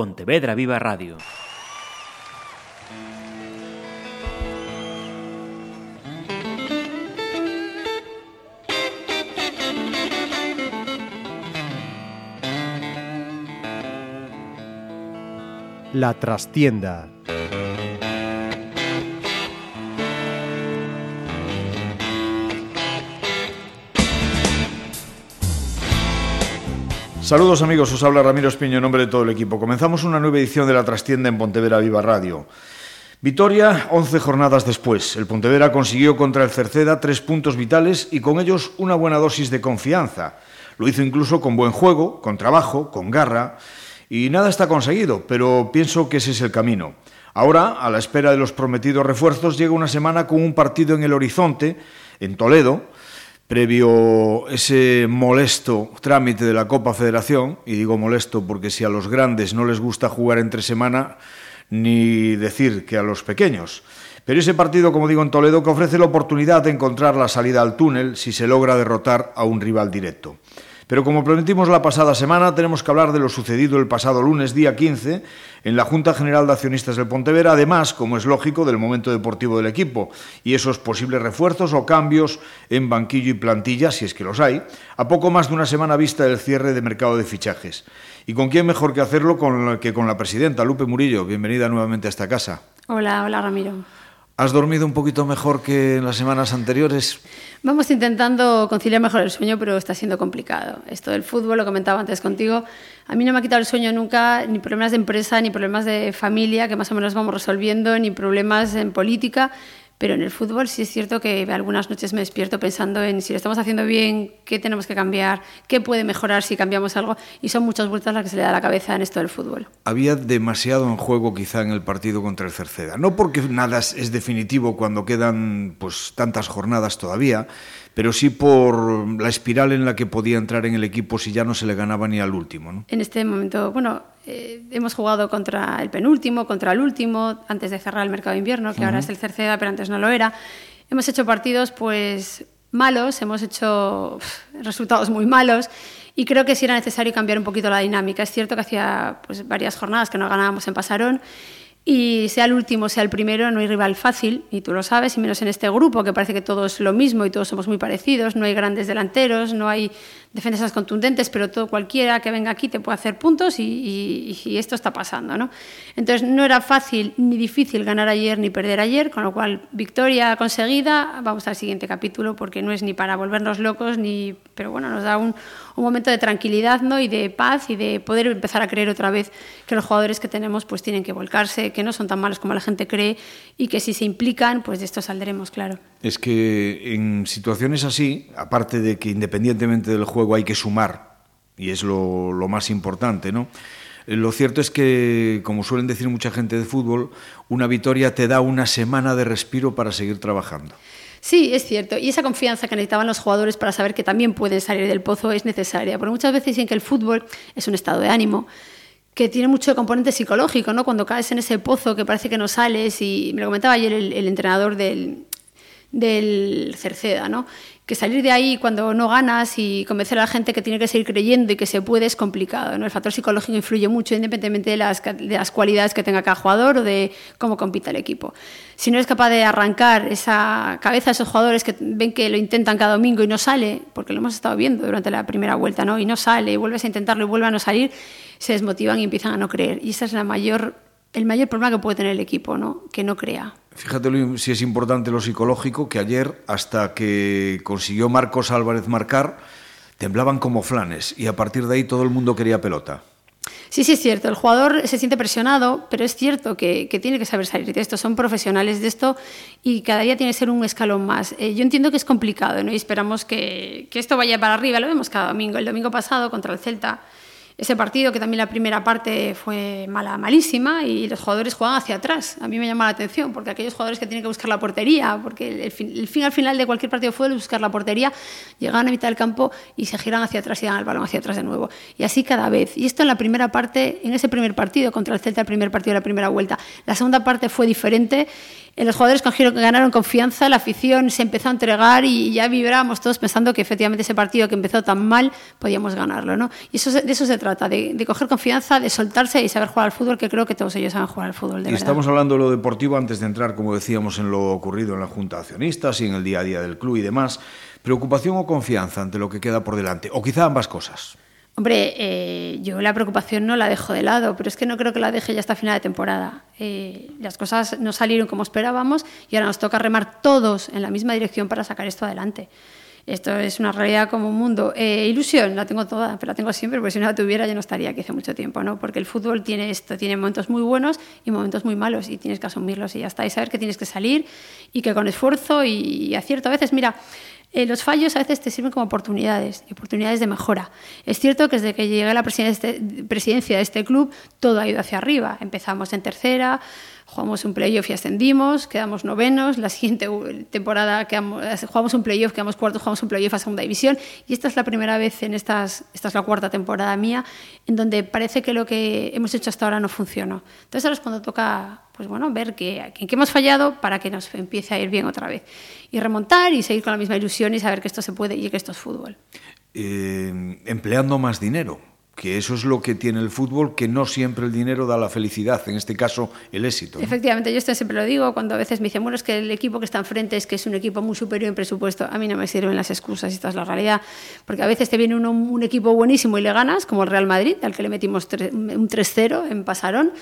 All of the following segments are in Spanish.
Pontevedra Viva Radio. La trastienda Saludos amigos, os habla Ramiro Espiño en nombre de todo el equipo. Comenzamos una nueva edición de La Trastienda en Pontevedra Viva Radio. Vitoria, 11 jornadas después. El Pontevedra consiguió contra el Cerceda tres puntos vitales y con ellos una buena dosis de confianza. Lo hizo incluso con buen juego, con trabajo, con garra. Y nada está conseguido, pero pienso que ese es el camino. Ahora, a la espera de los prometidos refuerzos, llega una semana con un partido en el horizonte, en Toledo, previo ese molesto trámite de la Copa Federación, y digo molesto porque si a los grandes no les gusta jugar entre semana, ni decir que a los pequeños. Pero ese partido, como digo, en Toledo, que ofrece la oportunidad de encontrar la salida al túnel si se logra derrotar a un rival directo. Pero como prometimos la pasada semana, tenemos que hablar de lo sucedido el pasado lunes, día 15, en la Junta General de Accionistas del Pontevera, además, como es lógico, del momento deportivo del equipo y esos posibles refuerzos o cambios en banquillo y plantilla, si es que los hay, a poco más de una semana vista del cierre de mercado de fichajes. ¿Y con quién mejor que hacerlo que con la presidenta, Lupe Murillo? Bienvenida nuevamente a esta casa. Hola, hola Ramiro. ¿Has dormido un poquito mejor que en las semanas anteriores? Vamos intentando conciliar mejor el sueño, pero está siendo complicado. Esto del fútbol, lo comentaba antes contigo, a mí no me ha quitado el sueño nunca, ni problemas de empresa, ni problemas de familia, que más o menos vamos resolviendo, ni problemas en política. Pero en el fútbol sí es cierto que algunas noches me despierto pensando en si lo estamos haciendo bien, qué tenemos que cambiar, qué puede mejorar si cambiamos algo. Y son muchas vueltas las que se le da a la cabeza en esto del fútbol. Había demasiado en juego quizá en el partido contra el Cerceda. No porque nada es definitivo cuando quedan pues tantas jornadas todavía, pero sí por la espiral en la que podía entrar en el equipo si ya no se le ganaba ni al último. ¿no? En este momento, bueno, eh, hemos jugado contra el penúltimo, contra el último, antes de cerrar el mercado de invierno, que uh -huh. ahora es el Cerceda, pero antes no lo era. Hemos hecho partidos pues malos, hemos hecho resultados muy malos y creo que sí era necesario cambiar un poquito la dinámica. Es cierto que hacía pues, varias jornadas que no ganábamos en Pasarón y sea el último, sea el primero, no hay rival fácil, y tú lo sabes, y menos en este grupo, que parece que todo es lo mismo y todos somos muy parecidos, no hay grandes delanteros, no hay defensas contundentes, pero todo cualquiera que venga aquí te puede hacer puntos y, y, y, esto está pasando. ¿no? Entonces no era fácil ni difícil ganar ayer ni perder ayer, con lo cual victoria conseguida, vamos al siguiente capítulo porque no es ni para volvernos locos, ni, pero bueno, nos da un, un momento de tranquilidad ¿no? y de paz y de poder empezar a creer otra vez que los jugadores que tenemos pues tienen que volcarse, que no son tan malos como la gente cree y que si se implican, pues de esto saldremos, claro. Es que en situaciones así, aparte de que independientemente del juego hay que sumar, y es lo, lo más importante, ¿no? Eh, lo cierto es que, como suelen decir mucha gente de fútbol, una victoria te da una semana de respiro para seguir trabajando. Sí, es cierto. Y esa confianza que necesitaban los jugadores para saber que también pueden salir del pozo es necesaria. Porque muchas veces dicen que el fútbol es un estado de ánimo que tiene mucho componente psicológico, ¿no? Cuando caes en ese pozo que parece que no sales, y me lo comentaba ayer el, el entrenador del, del Cerceda, ¿no? Que salir de ahí cuando no ganas y convencer a la gente que tiene que seguir creyendo y que se puede es complicado. ¿no? El factor psicológico influye mucho independientemente de las, de las cualidades que tenga cada jugador o de cómo compita el equipo. Si no eres capaz de arrancar esa cabeza a esos jugadores que ven que lo intentan cada domingo y no sale, porque lo hemos estado viendo durante la primera vuelta, ¿no? y no sale, y vuelves a intentarlo y vuelve a no salir, se desmotivan y empiezan a no creer. Y esa es la mayor, el mayor problema que puede tener el equipo, ¿no? que no crea. Fíjate si es importante lo psicológico, que ayer, hasta que consiguió Marcos Álvarez marcar, temblaban como flanes y a partir de ahí todo el mundo quería pelota. Sí, sí, es cierto. El jugador se siente presionado, pero es cierto que, tiene que saber salir de esto. Son profesionales de esto y cada día tiene que ser un escalón más. Eh, yo entiendo que es complicado ¿no? y esperamos que, que esto vaya para arriba. Lo vemos cada domingo. El domingo pasado contra el Celta ese partido, que también la primera parte fue mala, malísima, y los jugadores juegan hacia atrás. A mí me llama la atención, porque aquellos jugadores que tienen que buscar la portería, porque el fin, al final de cualquier partido es buscar la portería, llegan a mitad del campo y se giran hacia atrás y dan el balón hacia atrás de nuevo. Y así cada vez. Y esto en la primera parte, en ese primer partido contra el Celta, el primer partido de la primera vuelta. La segunda parte fue diferente los jugadores ganaron confianza, la afición se empezó a entregar y ya vibrábamos todos pensando que efectivamente ese partido que empezó tan mal podíamos ganarlo. ¿no? Y eso, de eso se trata, de, coger confianza, de soltarse y saber jugar al fútbol, que creo que todos ellos saben jugar al fútbol. y estamos hablando de lo deportivo antes de entrar, como decíamos, en lo ocurrido en la Junta de Accionistas y en el día a día del club y demás. ¿Preocupación o confianza ante lo que queda por delante? O quizá ambas cosas. Hombre, eh, yo la preocupación no la dejo de lado, pero es que no creo que la deje ya hasta final de temporada. Eh, las cosas no salieron como esperábamos y ahora nos toca remar todos en la misma dirección para sacar esto adelante. Esto es una realidad como un mundo. Eh, ilusión, la tengo toda, pero la tengo siempre, porque si no la tuviera ya no estaría aquí hace mucho tiempo, ¿no? Porque el fútbol tiene esto, tiene momentos muy buenos y momentos muy malos y tienes que asumirlos y ya está, y saber que tienes que salir y que con esfuerzo y acierto. A veces, mira, eh, los fallos a veces te sirven como oportunidades, oportunidades de mejora. Es cierto que desde que llegué a la presidencia de este club, todo ha ido hacia arriba. Empezamos en tercera, jugamos un playoff y ascendimos, quedamos novenos, la siguiente temporada jugamos un playoff, quedamos cuartos, jugamos un playoff a segunda división y esta es la primera vez en estas, esta es la cuarta temporada mía, en donde parece que lo que hemos hecho hasta ahora no funcionó. Entonces ahora es cuando toca pues bueno, ver que, en qué hemos fallado para que nos empiece a ir bien otra vez. Y remontar y seguir con la misma ilusión y saber que esto se puede y que esto es fútbol. Eh, empleando más dinero, que eso es lo que tiene el fútbol, que no siempre el dinero da la felicidad, en este caso el éxito. Efectivamente, yo esto siempre lo digo, cuando a veces me dicen, bueno, es que el equipo que está enfrente es que es un equipo muy superior en presupuesto, a mí no me sirven las excusas, esta es la realidad, porque a veces te viene un equipo buenísimo y le ganas, como el Real Madrid, al que le metimos un 3-0 en Pasarón,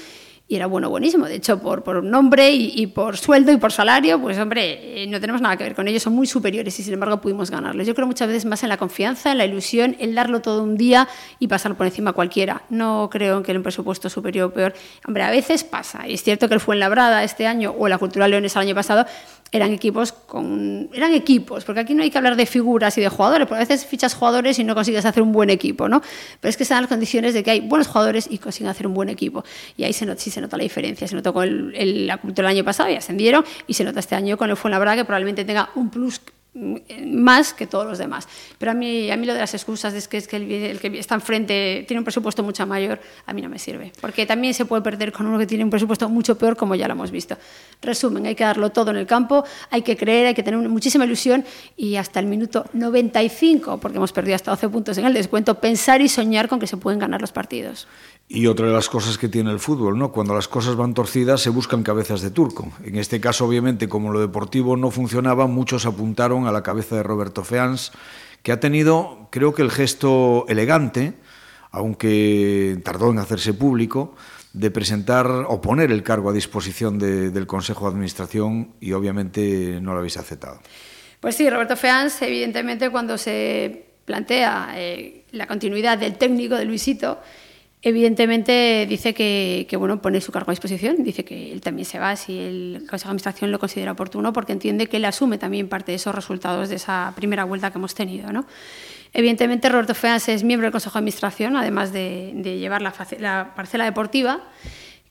y era bueno, buenísimo. De hecho, por, por nombre y, por sueldo y por salario, pues hombre, eh, no tenemos nada que ver con ellos, son muy superiores y sin embargo pudimos ganarles. Yo creo muchas veces más en la confianza, en la ilusión, en darlo todo un día y pasar por encima a cualquiera. No creo en que el presupuesto superior o peor. Hombre, a veces pasa. Y es cierto que el Fuenlabrada este año o la Cultural Leones el año pasado eran equipos con eran equipos porque aquí no hay que hablar de figuras y de jugadores porque a veces fichas jugadores y no consigues hacer un buen equipo no pero es que se dan las condiciones de que hay buenos jugadores y consiguen hacer un buen equipo. Y ahí se nota, sí se nota la diferencia se notó con el, la cultura el año pasado y ascendieron y se nota este año con el Fuenlabrada que probablemente tenga un plus más que todos los demás. Pero a mí, a mí lo de las excusas es que, es que el, que está enfrente tiene un presupuesto mucho mayor, a mí no me sirve. Porque también se puede perder con uno que tiene un presupuesto mucho peor, como ya lo hemos visto. Resumen, hay que darlo todo en el campo, hay que creer, hay que tener muchísima ilusión y hasta el minuto 95, porque hemos perdido hasta 12 puntos en el descuento, pensar y soñar con que se pueden ganar los partidos. Y otra de las cosas que tiene el fútbol, ¿no? Cuando las cosas van torcidas se buscan cabezas de turco. En este caso, obviamente, como lo deportivo no funcionaba, muchos apuntaron a la cabeza de Roberto Feans, que ha tenido, creo que el gesto elegante, aunque tardó en hacerse público, de presentar o poner el cargo a disposición del Consejo de Administración y obviamente no lo habéis aceptado. Pues sí, Roberto Feans, evidentemente, cuando se plantea eh, la continuidad del técnico de Luisito, Evidentemente dice que, bueno, pone su cargo a disposición, dice que él también se va si el Consejo de Administración lo considera oportuno, porque entiende que él asume también parte de esos resultados de esa primera vuelta que hemos tenido. ¿no? Evidentemente Roberto Feas es miembro del Consejo de Administración, además de, llevar la, la, parcela deportiva.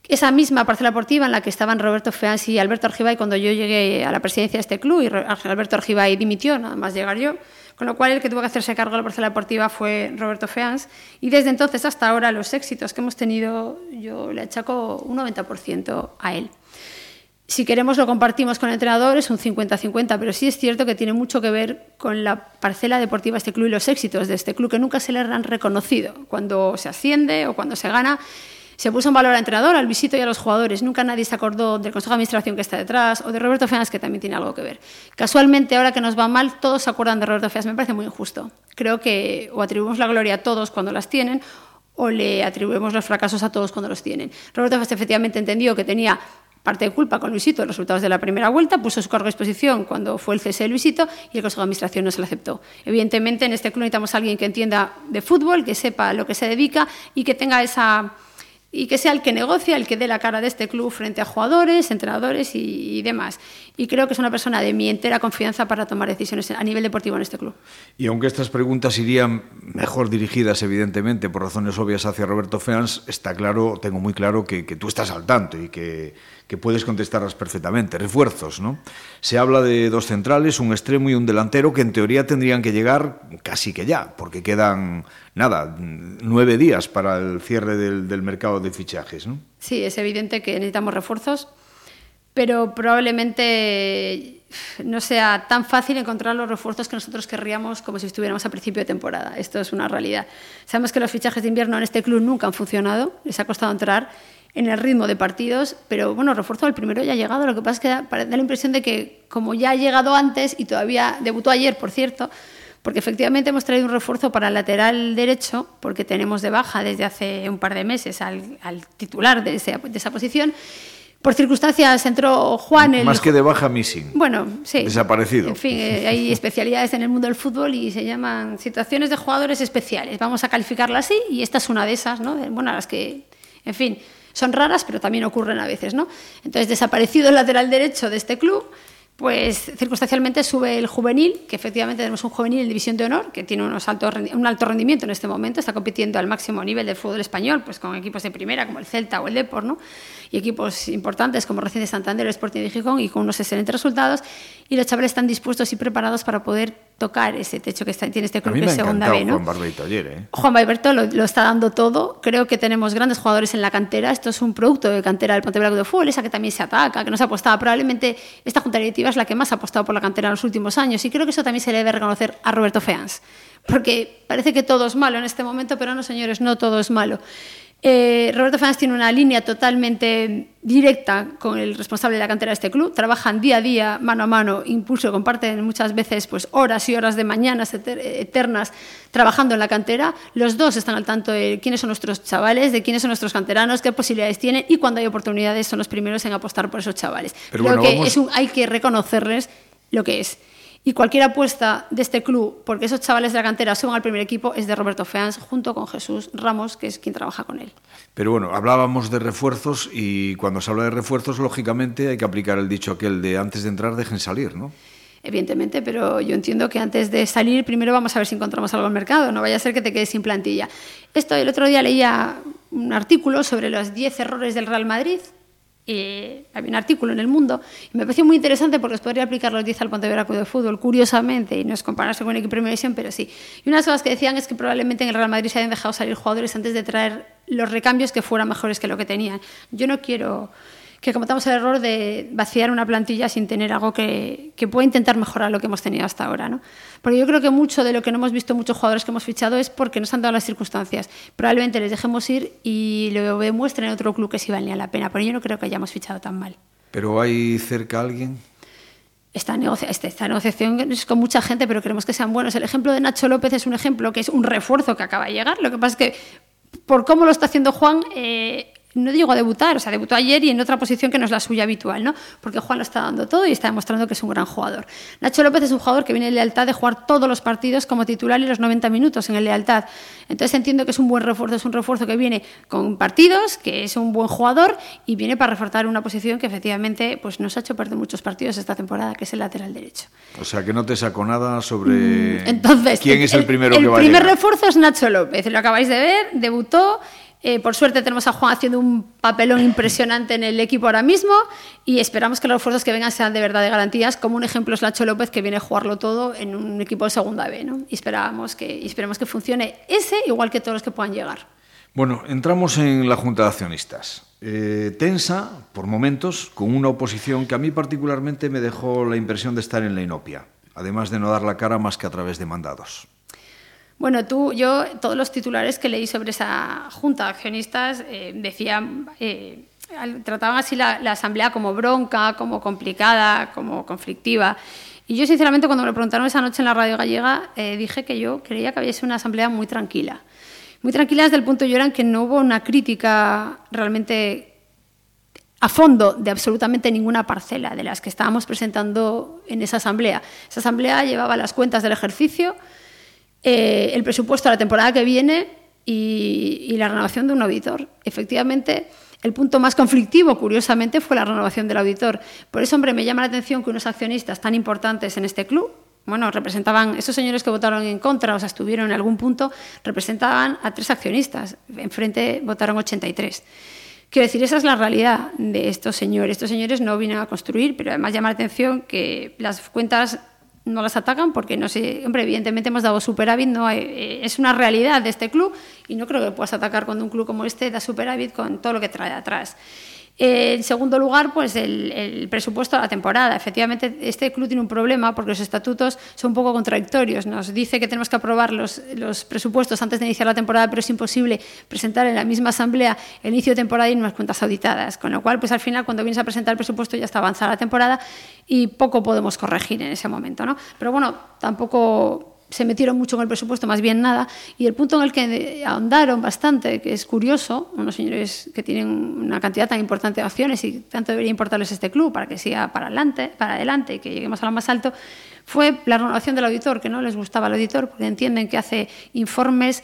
Esa misma parcela deportiva en la que estaban Roberto Feas y Alberto Argibay cuando yo llegué a la presidencia de este club y Alberto Argibay dimitió, nada más llegar yo. Con lo cual el que tuvo que hacerse cargo de la parcela deportiva fue Roberto Feans y desde entonces hasta ahora los éxitos que hemos tenido yo le achaco un 90% a él. Si queremos lo compartimos con el entrenador, es un 50-50, pero sí es cierto que tiene mucho que ver con la parcela deportiva de este club y los éxitos de este club que nunca se le han reconocido. Cuando se asciende o cuando se gana, se puso en valor al entrenador, al visito y a los jugadores. Nunca nadie se acordó del Consejo de Administración que está detrás o de Roberto Feas, que también tiene algo que ver. Casualmente, ahora que nos va mal, todos se acuerdan de Roberto Feas. Me parece muy injusto. Creo que o atribuimos la gloria a todos cuando las tienen o le atribuimos los fracasos a todos cuando los tienen. Roberto Feas efectivamente entendió que tenía parte de culpa con Luisito los resultados de la primera vuelta, puso su cargo a disposición cuando fue el cese de Luisito y el Consejo de Administración no se lo aceptó. Evidentemente, en este club necesitamos a alguien que entienda de fútbol, que sepa lo que se dedica y que tenga esa y que sea el que negocia, el que dé la cara de este club frente a jugadores, entrenadores y, demás. Y creo que es una persona de mi entera confianza para tomar decisiones a nivel deportivo en este club. Y aunque estas preguntas irían mejor dirigidas, evidentemente, por razones obvias hacia Roberto Feans, está claro, tengo muy claro que, que tú estás al tanto y que que puedes contestarlas perfectamente. Refuerzos, ¿no? Se habla de dos centrales, un extremo y un delantero que en teoría tendrían que llegar casi que ya, porque quedan, nada, nueve días para el cierre del, mercado de fichajes, ¿no? Sí, es evidente que necesitamos refuerzos pero probablemente no sea tan fácil encontrar los refuerzos que nosotros querríamos como si estuviéramos a principio de temporada. Esto es una realidad. Sabemos que los fichajes de invierno en este club nunca han funcionado, les ha costado entrar en el ritmo de partidos, pero bueno, refuerzo el primero ya ha llegado. Lo que pasa es que da, da la impresión de que como ya ha llegado antes y todavía debutó ayer, por cierto, porque efectivamente hemos traído un refuerzo para el lateral derecho, porque tenemos de baja desde hace un par de meses al, al titular de, ese, de esa posición. Por circunstancias entró Juan. El... Más que de baja, missing. Bueno, sí. Desaparecido. En fin, eh, hay especialidades en el mundo del fútbol y se llaman situaciones de jugadores especiales. Vamos a calificarla así y esta es una de esas, ¿no? Bueno, las que, en fin, son raras, pero también ocurren a veces, ¿no? Entonces, desaparecido el lateral derecho de este club, pues circunstancialmente sube el juvenil, que efectivamente tenemos un juvenil en división de honor, que tiene unos altos, un alto rendimiento en este momento, está compitiendo al máximo nivel del fútbol español, pues con equipos de primera como el Celta o el Depor, ¿no? y equipos importantes como Recién de Santander, el Sporting de Gijón, y con unos excelentes resultados, y los chavales están dispuestos y preparados para poder tocar ese techo que está, tiene este club de segunda B. ¿no? Juan Barbeito ayer, ¿eh? Juan Barbeito lo, lo, está dando todo. Creo que tenemos grandes jugadores en la cantera. Esto es un producto de cantera del Pontevedra de Fútbol, esa que también se ataca, que no se ha apostado. Probablemente esta junta directiva es la que más ha apostado por la cantera en los últimos años y creo que eso también se le debe reconocer a Roberto Feans. Porque parece que todo es malo en este momento, pero no, señores, no todo es malo. Eh, Roberto Fernández tiene una línea totalmente directa con el responsable de la cantera de este club. Trabajan día a día, mano a mano, impulso, comparten muchas veces pues, horas y horas de mañanas eternas trabajando en la cantera. Los dos están al tanto de quiénes son nuestros chavales, de quiénes son nuestros canteranos, qué posibilidades tienen y cuando hay oportunidades son los primeros en apostar por esos chavales. Pero bueno, Creo que vamos... es un, hay que reconocerles lo que es. Y cualquier apuesta de este club, porque esos chavales de la cantera suban al primer equipo, es de Roberto Feans, junto con Jesús Ramos, que es quien trabaja con él. Pero bueno, hablábamos de refuerzos y cuando se habla de refuerzos, lógicamente hay que aplicar el dicho aquel de antes de entrar dejen salir, ¿no? Evidentemente, pero yo entiendo que antes de salir, primero vamos a ver si encontramos algo en el mercado, no vaya a ser que te quedes sin plantilla. Esto, el otro día leía un artículo sobre los 10 errores del Real Madrid, eh, había un artículo en El Mundo y me pareció muy interesante porque os podría aplicar los 10 al Pontevedra Club de Fútbol, curiosamente, y no es compararse con el equipo de primera división, pero sí. Y unas cosas que decían es que probablemente en el Real Madrid se hayan dejado salir jugadores antes de traer los recambios que fueran mejores que lo que tenían. Yo no quiero que cometamos el error de vaciar una plantilla sin tener algo que, que pueda intentar mejorar lo que hemos tenido hasta ahora. ¿no? Porque yo creo que mucho de lo que no hemos visto muchos jugadores que hemos fichado es porque nos han dado las circunstancias. Probablemente les dejemos ir y lo demuestren en otro club que sí valía la pena. Pero yo no creo que hayamos fichado tan mal. ¿Pero hay cerca alguien? Esta, negocia esta negociación es con mucha gente, pero queremos que sean buenos. El ejemplo de Nacho López es un ejemplo que es un refuerzo que acaba de llegar. Lo que pasa es que, por cómo lo está haciendo Juan, eh, no digo a debutar, o sea, debutó ayer y en otra posición que no es la suya habitual, ¿no? Porque Juan lo está dando todo y está demostrando que es un gran jugador. Nacho López es un jugador que viene en lealtad de jugar todos los partidos como titular y los 90 minutos en el lealtad. Entonces entiendo que es un buen refuerzo, es un refuerzo que viene con partidos, que es un buen jugador y viene para reforzar una posición que efectivamente pues, nos ha hecho perder muchos partidos esta temporada, que es el lateral derecho. O sea, que no te saco nada sobre Mm, Entonces, quién es el, primero el que va a primer llegar. refuerzo es Nacho López, lo acabáis de ver, debutó. Eh, por suerte tenemos a Juan haciendo un papelón impresionante en el equipo ahora mismo y esperamos que los refuerzos que vengan sean de verdad de garantías, como un ejemplo es Nacho López que viene a jugarlo todo en un equipo de segunda B. ¿no? Y, esperamos que, esperemos que funcione ese igual que todos los que puedan llegar. Bueno, entramos en la Junta de Accionistas. Eh, tensa, por momentos, con una oposición que a mí particularmente me dejó la impresión de estar en la inopia, además de no dar la cara más que a través de mandados. Bueno, tú, yo, todos los titulares que leí sobre esa junta de accionistas eh, decían, eh, trataban así la, asamblea como bronca, como complicada, como conflictiva. Y yo, sinceramente, cuando me lo preguntaron esa noche en la radio gallega, eh, dije que yo creía que había una asamblea muy tranquila. Muy tranquila desde el punto de en que no hubo una crítica realmente a fondo de absolutamente ninguna parcela de las que estábamos presentando en esa asamblea. Esa asamblea llevaba las cuentas del ejercicio, eh, el presupuesto a la temporada que viene y, la renovación de un auditor. Efectivamente, el punto más conflictivo, curiosamente, fue la renovación del auditor. Por eso, hombre, me llama la atención que unos accionistas tan importantes en este club, bueno, representaban, esos señores que votaron en contra, o sea, estuvieron en algún punto, representaban a tres accionistas. Enfrente votaron 83. Quiero decir, esa es la realidad de estos señores. Estos señores no vienen a construir, pero además llama la atención que las cuentas no las atacan porque no sé, hombre, evidentemente hemos dado superávit, no hay, es una realidad de este club y no creo que puedas atacar cuando un club como este da superávit con todo lo que trae atrás. En segundo lugar, pues el, presupuesto de la temporada. Efectivamente, este club tiene un problema porque los estatutos son un poco contradictorios. Nos dice que tenemos que aprobar los, los presupuestos antes de iniciar la temporada, pero es imposible presentar en la misma asamblea el inicio de temporada y unas cuentas auditadas. Con lo cual, pues al final, cuando vienes a presentar el presupuesto ya está avanzada la temporada y poco podemos corregir en ese momento. ¿no? Pero bueno, tampoco se metieron mucho en el presupuesto, más bien nada, y el punto en el que ahondaron bastante, que es curioso, unos señores que tienen una cantidad tan importante de acciones y tanto debería importarles este club para que siga para adelante, para adelante y que lleguemos a lo más alto, fue la renovación del auditor, que no les gustaba el auditor porque entienden que hace informes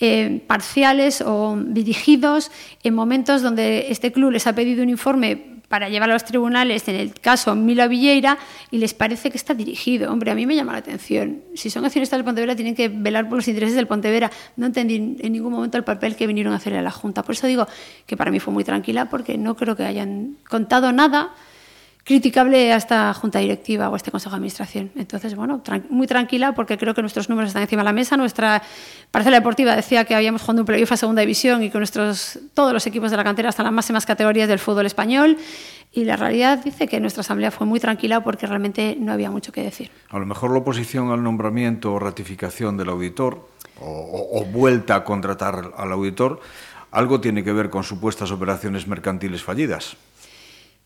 eh, parciales o dirigidos en momentos donde este club les ha pedido un informe para llevar a los tribunales, en el caso Milo Villeira, y les parece que está dirigido. Hombre, a mí me llama la atención. Si son accionistas del Pontevedra, tienen que velar por los intereses del Pontevedra. No entendí en ningún momento el papel que vinieron a hacer a la Junta. Por eso digo que para mí fue muy tranquila, porque no creo que hayan contado nada criticable a esta junta directiva o a este consejo de administración. Entonces, bueno, muy tranquila porque creo que nuestros números están encima de la mesa. Nuestra parcela deportiva decía que habíamos jugado un playoff a segunda división y que nuestros, todos los equipos de la cantera están en las máximas categorías del fútbol español. Y la realidad dice que nuestra asamblea fue muy tranquila porque realmente no había mucho que decir. A lo mejor la oposición al nombramiento o ratificación del auditor o, o vuelta a contratar al auditor algo tiene que ver con supuestas operaciones mercantiles fallidas.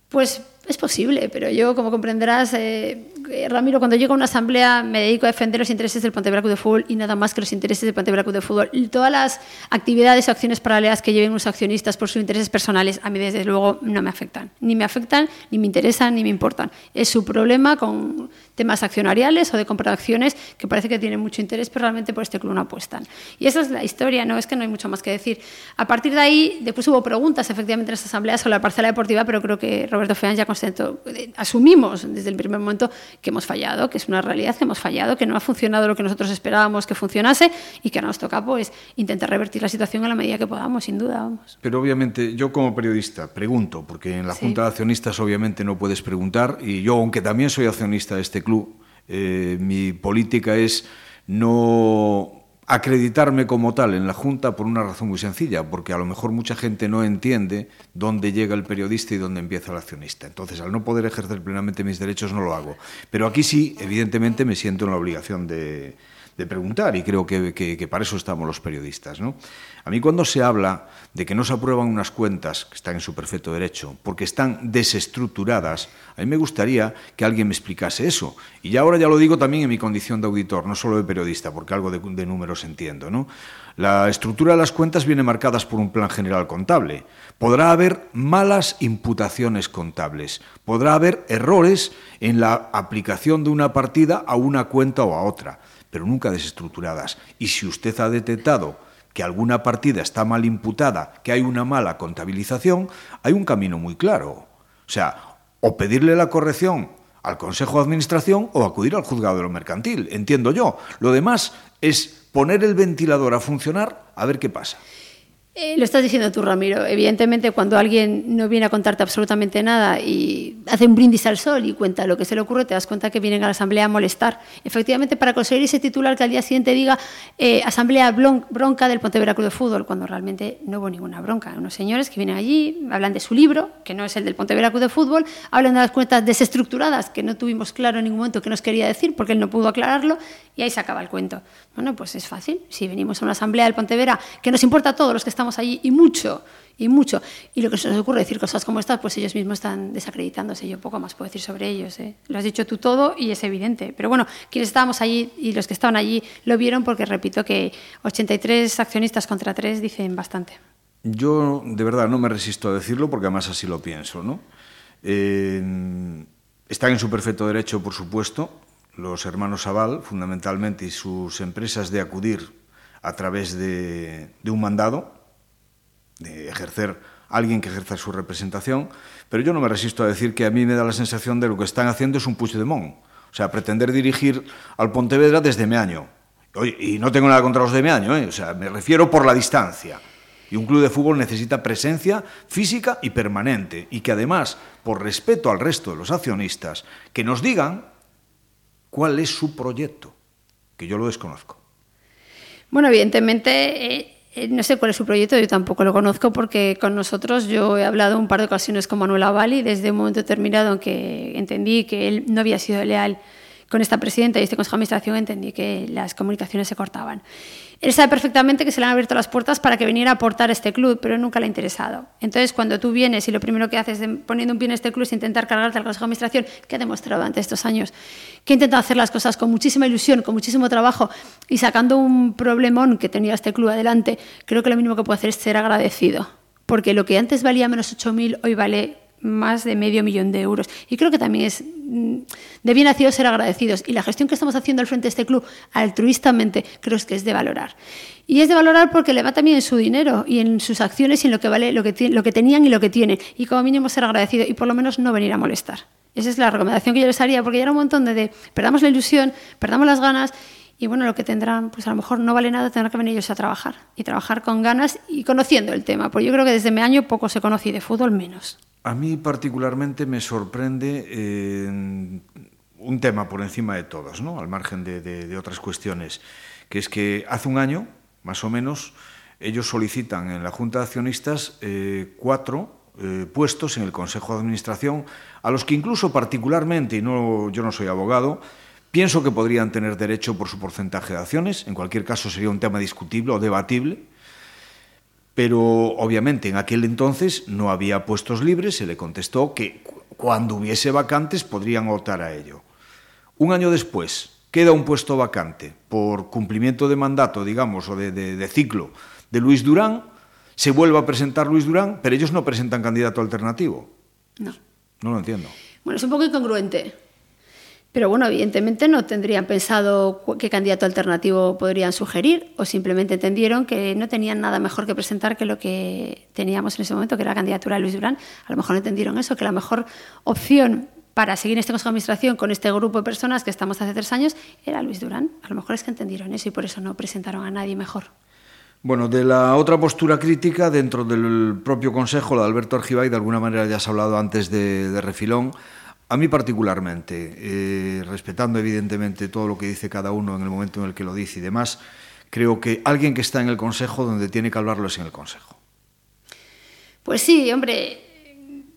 Pues es posible, pero yo, como comprenderás, eh, Ramiro, cuando llego a una asamblea me dedico a defender los intereses del Pontevedra Club de Fútbol y nada más que los intereses del Pontevedra Club de Fútbol. Y todas las actividades o acciones paralelas que lleven los accionistas por sus intereses personales, a mí desde luego no me afectan. Ni me afectan, ni me interesan, ni me importan. Es su problema con temas accionariales o de compra de acciones que parece que tienen mucho interés, pero realmente por este club no apuestan. Y esa es la historia, no es que no hay mucho más que decir. A partir de ahí, después hubo preguntas efectivamente en esta asamblea sobre la parcela deportiva, pero creo que Roberto Feán ya asumimos desde el primer momento que hemos fallado, que es una realidad que hemos fallado, que no ha funcionado lo que nosotros esperábamos que funcionase y que ahora nos toca pues intentar revertir la situación a la medida que podamos, sin duda. Vamos. Pero obviamente yo como periodista pregunto, porque en la Junta de Accionistas obviamente no puedes preguntar y yo, aunque también soy accionista de este club, eh, mi política es no acreditarme como tal en la Junta por una razón muy sencilla, porque a lo mejor mucha gente no entiende dónde llega el periodista y dónde empieza el accionista. Entonces, al no poder ejercer plenamente mis derechos, no lo hago. Pero aquí sí, evidentemente, me siento en la obligación de, preguntar y creo que, que, para eso estamos los periodistas. ¿no? A mí cuando se habla de que no se aprueban unas cuentas, que están en su perfecto derecho, porque están desestructuradas, a mí me gustaría que alguien me explicase eso. Y ya ahora ya lo digo también en mi condición de auditor, no solo de periodista, porque algo de, números entiendo. ¿no? La estructura de las cuentas viene marcadas por un plan general contable. Podrá haber malas imputaciones contables, podrá haber errores en la aplicación de una partida a una cuenta o a otra pero nunca desestructuradas. Y si usted ha detectado que alguna partida está mal imputada, que hay una mala contabilización, hay un camino muy claro. O sea, o pedirle la corrección al Consejo de Administración o acudir al juzgado de lo mercantil, entiendo yo. Lo demás es poner el ventilador a funcionar a ver qué pasa. Lo estás diciendo tú, Ramiro. Evidentemente, cuando alguien no viene a contarte absolutamente nada y hace un brindis al sol y cuenta lo que se le ocurre, te das cuenta que vienen a la asamblea a molestar. Efectivamente, para conseguir ese titular que al día siguiente diga eh, asamblea bronca del Pontevedra Club de Fútbol, cuando realmente no hubo ninguna bronca. Unos señores que vienen allí, hablan de su libro, que no es el del Pontevedra Club de Fútbol, hablan de las cuentas desestructuradas, que no tuvimos claro en ningún momento qué nos quería decir, porque él no pudo aclararlo, y ahí se acaba el cuento. Bueno, pues es fácil. Si venimos a una asamblea del Pontevedra, que nos importa a todos los que estamos allí y mucho, y mucho. Y lo que se nos ocurre decir cosas como estas, pues ellos mismos están desacreditándose. Yo poco más puedo decir sobre ellos. ¿eh? Lo has dicho tú todo y es evidente. Pero bueno, quienes estábamos allí y los que estaban allí lo vieron porque, repito, que 83 accionistas contra 3 dicen bastante. Yo, de verdad, no me resisto a decirlo porque además así lo pienso. ¿no? Están en su perfecto derecho, por supuesto, los hermanos Aval, fundamentalmente, y sus empresas de acudir a través de, un mandado, de ejercer alguien que ejerza su representación, pero yo no me resisto a decir que a mí me da la sensación de lo que están haciendo es un Puigdemont, o sea, pretender dirigir al Pontevedra desde Meaño. Oye, y no tengo nada contra los de Meaño, ¿eh? o sea, me refiero por la distancia. Y un club de fútbol necesita presencia física y permanente, y que además, por respeto al resto de los accionistas, que nos digan cuál es su proyecto, que yo lo desconozco. Bueno, evidentemente, eh, Eh, no sé cuál es su proyecto, yo tampoco lo conozco porque con nosotros yo he hablado un par de ocasiones con Manuel Avali desde un momento determinado en que entendí que él no había sido leal con esta presidenta y este consejo de administración entendí que las comunicaciones se cortaban. Él sabe perfectamente que se le han abierto las puertas para que viniera a aportar este club, pero nunca le ha interesado. Entonces, cuando tú vienes y lo primero que haces poniendo un pie en este club es intentar cargarte al Consejo de Administración, que ha demostrado durante estos años que ha intentado hacer las cosas con muchísima ilusión, con muchísimo trabajo y sacando un problemón que tenía este club adelante, creo que lo mínimo que puede hacer es ser agradecido. Porque lo que antes valía menos 8.000, hoy vale más de medio millón de euros. Y creo que también es mm, de bien nacido ser agradecidos. Y la gestión que estamos haciendo al frente de este club, altruistamente, creo que es de valorar. Y es de valorar porque le va también en su dinero y en sus acciones y en lo que, vale, lo que, lo que tenían y lo que tienen. Y como mínimo ser agradecido y por lo menos no venir a molestar. Esa es la recomendación que yo les haría, porque ya era un montón de, perdamos la ilusión, perdamos las ganas y bueno, lo que tendrán, pues a lo mejor no vale nada tener que venir ellos a trabajar y trabajar con ganas y conociendo el tema, porque yo creo que desde mi año poco se conocí de fútbol menos. A mí particularmente me sorprende eh, un tema por encima de todos, ¿no? al margen de, otras cuestiones, que es que hace un año, más o menos, ellos solicitan en la Junta de Accionistas eh, cuatro eh, puestos en el Consejo de Administración, a los que incluso particularmente, y no, yo no soy abogado, pienso que podrían tener derecho por su porcentaje de acciones, en cualquier caso sería un tema discutible o debatible, Pero, obviamente, en aquel entonces no había puestos libres, se le contestó que cuando hubiese vacantes podrían optar a ello. Un año después, queda un puesto vacante por cumplimiento de mandato, digamos, o de, de, de ciclo de Luis Durán, se vuelve a presentar Luis Durán, pero ellos no presentan candidato alternativo. No. No lo entiendo. Bueno, es un poco incongruente. Pero bueno, evidentemente no tendrían pensado qué candidato alternativo podrían sugerir o simplemente entendieron que no tenían nada mejor que presentar que lo que teníamos en ese momento, que era la candidatura de Luis Durán. A lo mejor entendieron eso, que la mejor opción para seguir este Consejo de Administración con este grupo de personas que estamos hace tres años era Luis Durán. A lo mejor es que entendieron eso y por eso no presentaron a nadie mejor. Bueno, de la otra postura crítica dentro del propio Consejo, la de Alberto Argibay, de alguna manera ya has hablado antes de refilón, a mí particularmente, eh, respetando evidentemente todo lo que dice cada uno en el momento en el que lo dice y demás, creo que alguien que está en el Consejo donde tiene que hablarlo es en el Consejo. Pues sí, hombre.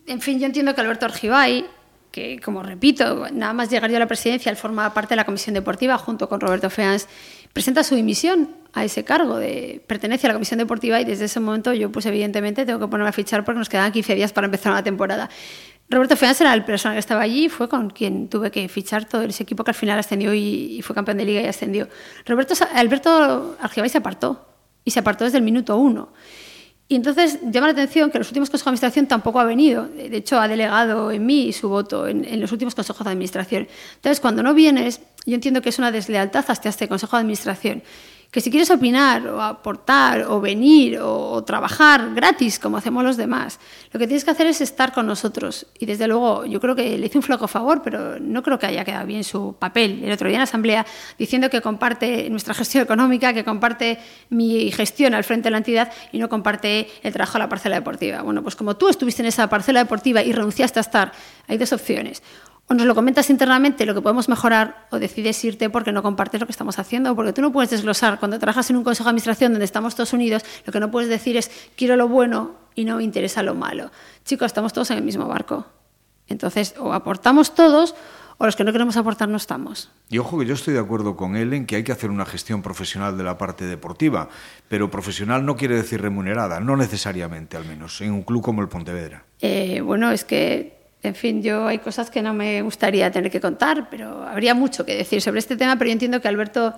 En fin, yo entiendo que Alberto Argibay, que como repito, nada más llegar yo a la presidencia, él forma parte de la Comisión Deportiva junto con Roberto Feans, presenta su dimisión a ese cargo, de, pertenece a la Comisión Deportiva y desde ese momento yo pues evidentemente tengo que ponerme a fichar porque nos quedan 15 días para empezar una temporada. Roberto Feas era el personal que estaba allí y fue con quien tuve que fichar todo ese equipo que al final ascendió y, fue campeón de liga y ascendió. Roberto, Alberto Argibay se apartó y se apartó desde el minuto uno. Y entonces llama la atención que los últimos consejos de administración tampoco ha venido. De hecho, ha delegado en mí su voto en, en, los últimos consejos de administración. Entonces, cuando no vienes, yo entiendo que es una deslealtad hasta este consejo de administración que si quieres opinar o aportar o venir o, trabajar gratis como hacemos los demás, lo que tienes que hacer es estar con nosotros. Y desde luego yo creo que le hice un flaco favor, pero no creo que haya quedado bien su papel el otro día en la Asamblea diciendo que comparte nuestra gestión económica, que comparte mi gestión al frente de la entidad y no comparte el trabajo de la parcela deportiva. Bueno, pues como tú estuviste en esa parcela deportiva y renunciaste a estar, hay dos opciones o nos lo comentas internamente lo que podemos mejorar o decides irte porque no compartes lo que estamos haciendo, porque tú no puedes desglosar. Cuando trabajas en un consejo de administración donde estamos todos unidos, lo que no puedes decir es quiero lo bueno y no me interesa lo malo. Chicos, estamos todos en el mismo barco. Entonces, o aportamos todos o los que no queremos aportar no estamos. Y ojo que yo estoy de acuerdo con él en que hay que hacer una gestión profesional de la parte deportiva, pero profesional no quiere decir remunerada, no necesariamente al menos, en un club como el Pontevedra. Eh, bueno, es que en fin, yo hay cosas que no me gustaría tener que contar, pero habría mucho que decir sobre este tema, pero yo entiendo que Alberto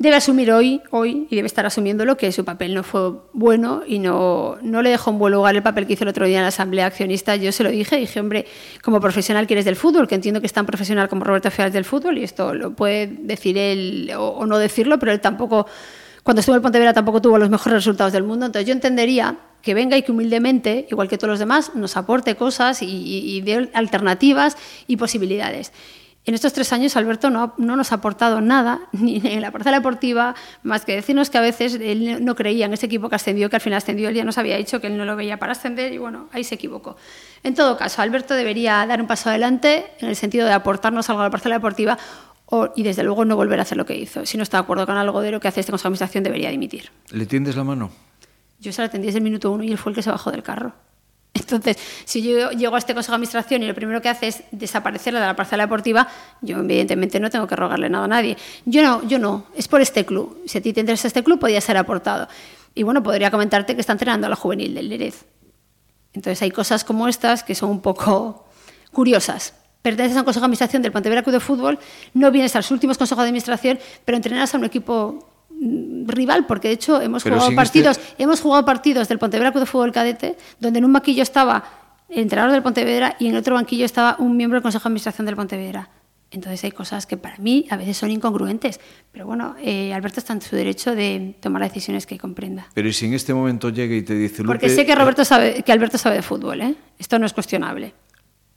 debe asumir hoy, hoy, y debe estar asumiéndolo, que su papel no fue bueno y no, no le dejó en buen lugar el papel que hizo el otro día en la Asamblea Accionista. Yo se lo dije, dije, hombre, como profesional que eres del fútbol, que entiendo que es tan profesional como Roberto Feas del fútbol, y esto lo puede decir él o, no decirlo, pero él tampoco, cuando estuvo en Pontevedra tampoco tuvo los mejores resultados del mundo, entonces yo entendería que venga y que humildemente, igual que todos los demás, nos aporte cosas y, y, dé alternativas y posibilidades. En estos tres años Alberto no, no, nos ha aportado nada, ni en la parcela deportiva, más que decirnos que a veces él no creía en ese equipo que ascendió, que al final ascendió, él ya nos había dicho que él no lo veía para ascender y bueno, ahí se equivocó. En todo caso, Alberto debería dar un paso adelante en el sentido de aportarnos algo a la parcela deportiva y desde luego no volver a hacer lo que hizo. Si no está de acuerdo con algo de lo que hace de Administración, debería dimitir. ¿Le tiendes la mano? Yo se la tendí desde el minuto uno y él fue el que se bajó del carro. Entonces, si yo llego a este Consejo de Administración y lo primero que hace es desaparecerla de la parcela deportiva, yo evidentemente no tengo que rogarle nada a nadie. Yo no, yo no, es por este club. Si a ti te interesa este club, podría ser aportado. Y bueno, podría comentarte que está entrenando a la juvenil del Lerez. Entonces hay cosas como estas que son un poco curiosas. Perteneces a un consejo de administración del Pontevedra Club de Fútbol, no vienes a los últimos consejos de administración, pero entrenas a un equipo rival, porque de hecho hemos jugado partidos, este... hemos jugado partidos del Pontevedra Club de Fútbol Cadete, donde en un banquillo estaba el entrenador del Pontevedra y en otro banquillo estaba un miembro del Consejo de Administración del Pontevedra. Entonces hay cosas que para mí a veces son incongruentes, pero bueno, eh, Alberto está en su derecho de tomar decisiones que comprenda. Pero ¿y si en este momento llega y te dice... Lupe, Porque sé que, Roberto sabe, que Alberto sabe de fútbol, ¿eh? esto no es cuestionable.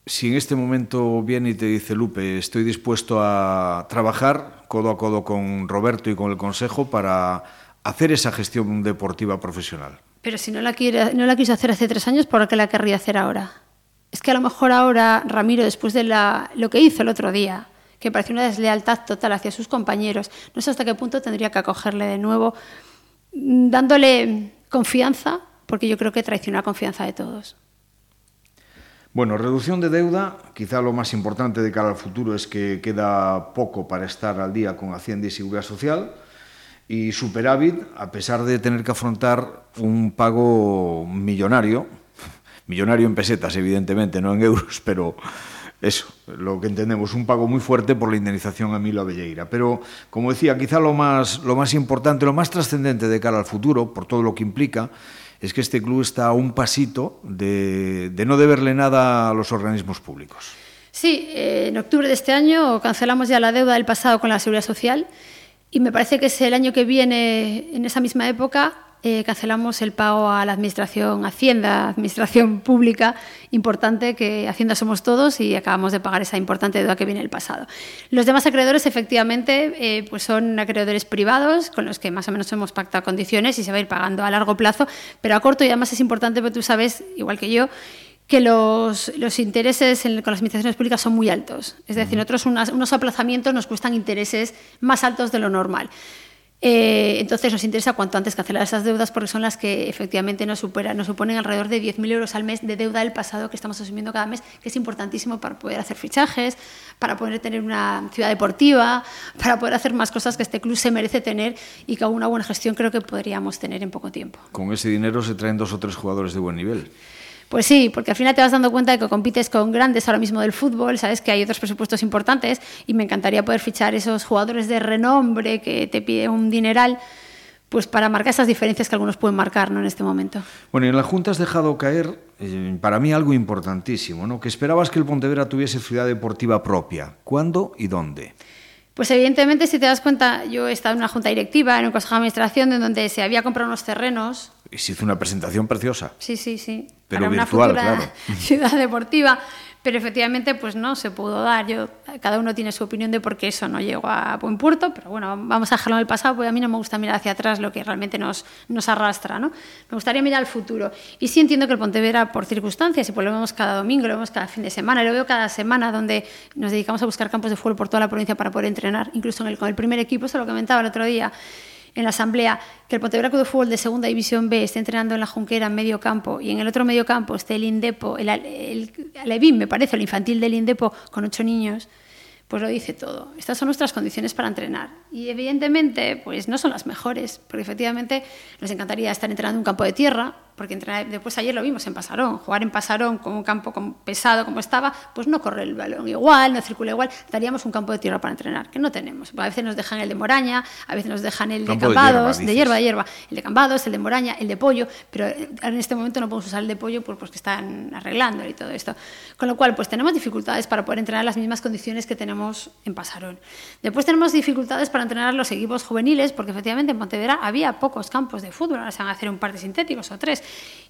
Si en este momento viene y te dice, Lupe, estoy dispuesto a trabajar codo a codo con Roberto y con el Consejo para hacer esa gestión deportiva profesional. Pero si no la, quiere, quiso hacer hace tres años, ¿por qué la querría hacer ahora? Es que a lo mejor ahora Ramiro, después de lo que hizo el otro día, que parece una deslealtad total hacia sus compañeros, no sé hasta qué punto tendría que acogerle de nuevo, mm, dándole confianza, porque yo creo que traiciona la confianza de todos. Bueno, reducción de deuda, quizá lo máis importante de cara ao futuro es que queda pouco para estar al día con Hacienda e Seguridade Social e superávit, a pesar de tener que afrontar un pago millonario, millonario en pesetas, evidentemente, non en euros, pero eso, lo que entendemos, un pago muy fuerte por la indemnización a Milo Avelleira. Pero, como decía, quizá lo más, lo más importante, lo más trascendente de cara al futuro, por todo lo que implica, es que este club está a un pasito de, no deberle nada a los organismos públicos. Sí, eh, en octubre de este año cancelamos ya la deuda del pasado con la Seguridad Social y me parece que es el año que viene, en esa misma época, eh, cancelamos el pago a la Administración Hacienda, Administración Pública importante, que Hacienda somos todos y acabamos de pagar esa importante deuda que viene del pasado. Los demás acreedores, efectivamente, eh, pues son acreedores privados con los que más o menos hemos pactado condiciones y se va a ir pagando a largo plazo, pero a corto y además es importante porque tú sabes, igual que yo, que los, los intereses en, con las administraciones públicas son muy altos. Es decir, nosotros unas, unos aplazamientos nos cuestan intereses más altos de lo normal. Eh, entonces nos interesa cuanto antes cancelar esas deudas porque son las que efectivamente nos, supera, nos suponen alrededor de 10.000 euros al mes de deuda del pasado que estamos asumiendo cada mes, que es importantísimo para poder hacer fichajes, para poder tener una ciudad deportiva, para poder hacer más cosas que este club se merece tener y que con una buena gestión creo que podríamos tener en poco tiempo. Con ese dinero se traen dos o tres jugadores de buen nivel. Pues sí, porque al final te vas dando cuenta de que compites con grandes ahora mismo del fútbol, sabes que hay otros presupuestos importantes y me encantaría poder fichar esos jugadores de renombre que te pide un dineral pues para marcar esas diferencias que algunos pueden marcar ¿no? en este momento. Bueno, y en la Junta has dejado caer, eh, para mí, algo importantísimo, ¿no? que esperabas que el Pontevedra tuviese ciudad deportiva propia. ¿Cuándo y dónde? Pues evidentemente, si te das cuenta, yo he estado en una junta directiva, en un consejo de administración, en donde se había comprado unos terrenos. Y se hizo una presentación preciosa. Sí, sí, sí. Pero para virtual, una claro. Ciudad deportiva pero efectivamente pues no se pudo dar. Yo, cada uno tiene su opinión de por qué eso no llegó a buen puerto, pero bueno, vamos a dejarlo en el pasado, porque a mí no me gusta mirar hacia atrás lo que realmente nos, nos arrastra. ¿no? Me gustaría mirar al futuro. Y sí entiendo que el Pontevedra, por circunstancias, y pues lo vemos cada domingo, lo vemos cada fin de semana, lo veo cada semana, donde nos dedicamos a buscar campos de fútbol por toda la provincia para poder entrenar, incluso en el, con el primer equipo, eso lo comentaba el otro día en la asamblea que el Pontevedra de Fútbol de Segunda División B esté entrenando en la Junquera en medio campo y en el otro medio campo esté el Indepo, el, el, el me parece, el infantil del Indepo con ocho niños, pues lo dice todo. Estas son nuestras condiciones para entrenar. Y evidentemente, pues no son las mejores, porque efectivamente nos encantaría estar entrenando en un campo de tierra, porque después ayer lo vimos en Pasarón, jugar en Pasarón con un campo pesado como estaba, pues no corre el balón igual, no circula igual, daríamos un campo de tierra para entrenar, que no tenemos. A veces nos dejan el de Moraña, a veces nos dejan el de Cambados, de hierba, de hierba, el de Cambados, el de Moraña, el de Pollo, pero en este momento no podemos usar el de Pollo pues, porque están arreglando y todo esto. Con lo cual, pues tenemos dificultades para poder entrenar en las mismas condiciones que tenemos en Pasarón. Después tenemos dificultades para para entrenar los equipos juveniles, porque efectivamente en Pontevedra había pocos campos de fútbol, ahora se van a hacer un par de sintéticos o tres,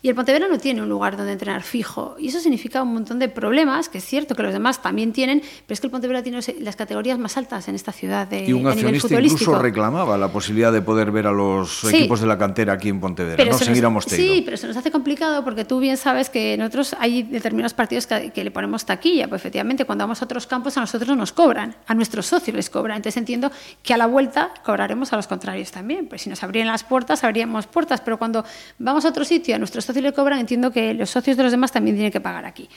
y el Pontevedra no tiene un lugar donde entrenar fijo, y eso significa un montón de problemas, que es cierto que los demás también tienen, pero es que el Pontevedra tiene las categorías más altas en esta ciudad de, y un accionista incluso reclamaba la posibilidad de poder ver a los equipos de la cantera aquí en Pontevedra, no seguir a Sí, pero se nos hace complicado porque tú bien sabes que nosotros hay determinados partidos que, que le ponemos taquilla, pues efectivamente cuando vamos a otros campos a nosotros nos cobran, a nuestros socios les cobran, entonces entiendo que a la vuelta cobraremos a los contrarios también. Pues si nos abrían las puertas, abríamos puertas, pero cuando vamos a otro sitio a nuestros socios le cobran, entiendo que los socios de los demás también tienen que pagar aquí.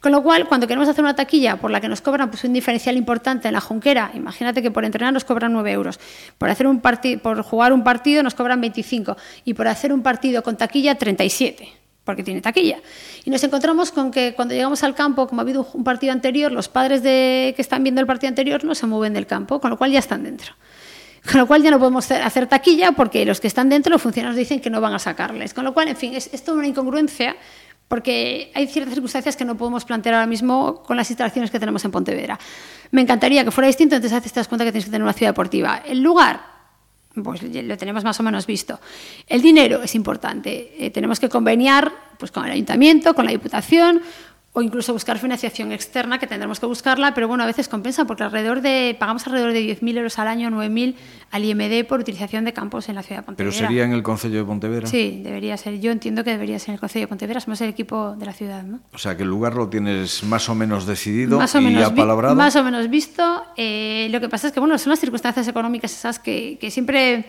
Con lo cual, cuando queremos hacer una taquilla por la que nos cobran pues, un diferencial importante en la junquera, imagínate que por entrenar nos cobran 9 euros, por, hacer un por jugar un partido nos cobran 25 y por hacer un partido con taquilla 37 porque tiene taquilla. Y nos encontramos con que cuando llegamos al campo, como ha habido un partido anterior, los padres de, que están viendo el partido anterior no se mueven del campo, con lo cual ya están dentro. Con lo cual ya no podemos hacer taquilla porque los que están dentro, los funcionarios dicen que no van a sacarles. Con lo cual, en fin, es, es toda una incongruencia porque hay ciertas circunstancias que no podemos plantear ahora mismo con las instalaciones que tenemos en Pontevedra. Me encantaría que fuera distinto, entonces te das cuenta que tienes que tener una ciudad deportiva. El lugar, pues lo tenemos más o menos visto. El dinero es importante. Eh, tenemos que conveniar pues, con el ayuntamiento, con la diputación, o incluso buscar financiación externa, que tendremos que buscarla, pero bueno, a veces compensa, porque alrededor de, pagamos alrededor de 10.000 euros al año, 9.000 al IMD por utilización de campos en la ciudad de Pontevedra. ¿Pero sería en el Concello de Pontevedra? Sí, debería ser. Yo entiendo que debería ser en el Concello de Pontevedra, somos el equipo de la ciudad, ¿no? O sea, que el lugar lo tienes más o menos decidido más o y menos apalabrado. Más o menos visto. Eh, lo que pasa es que, bueno, son las circunstancias económicas esas que, que siempre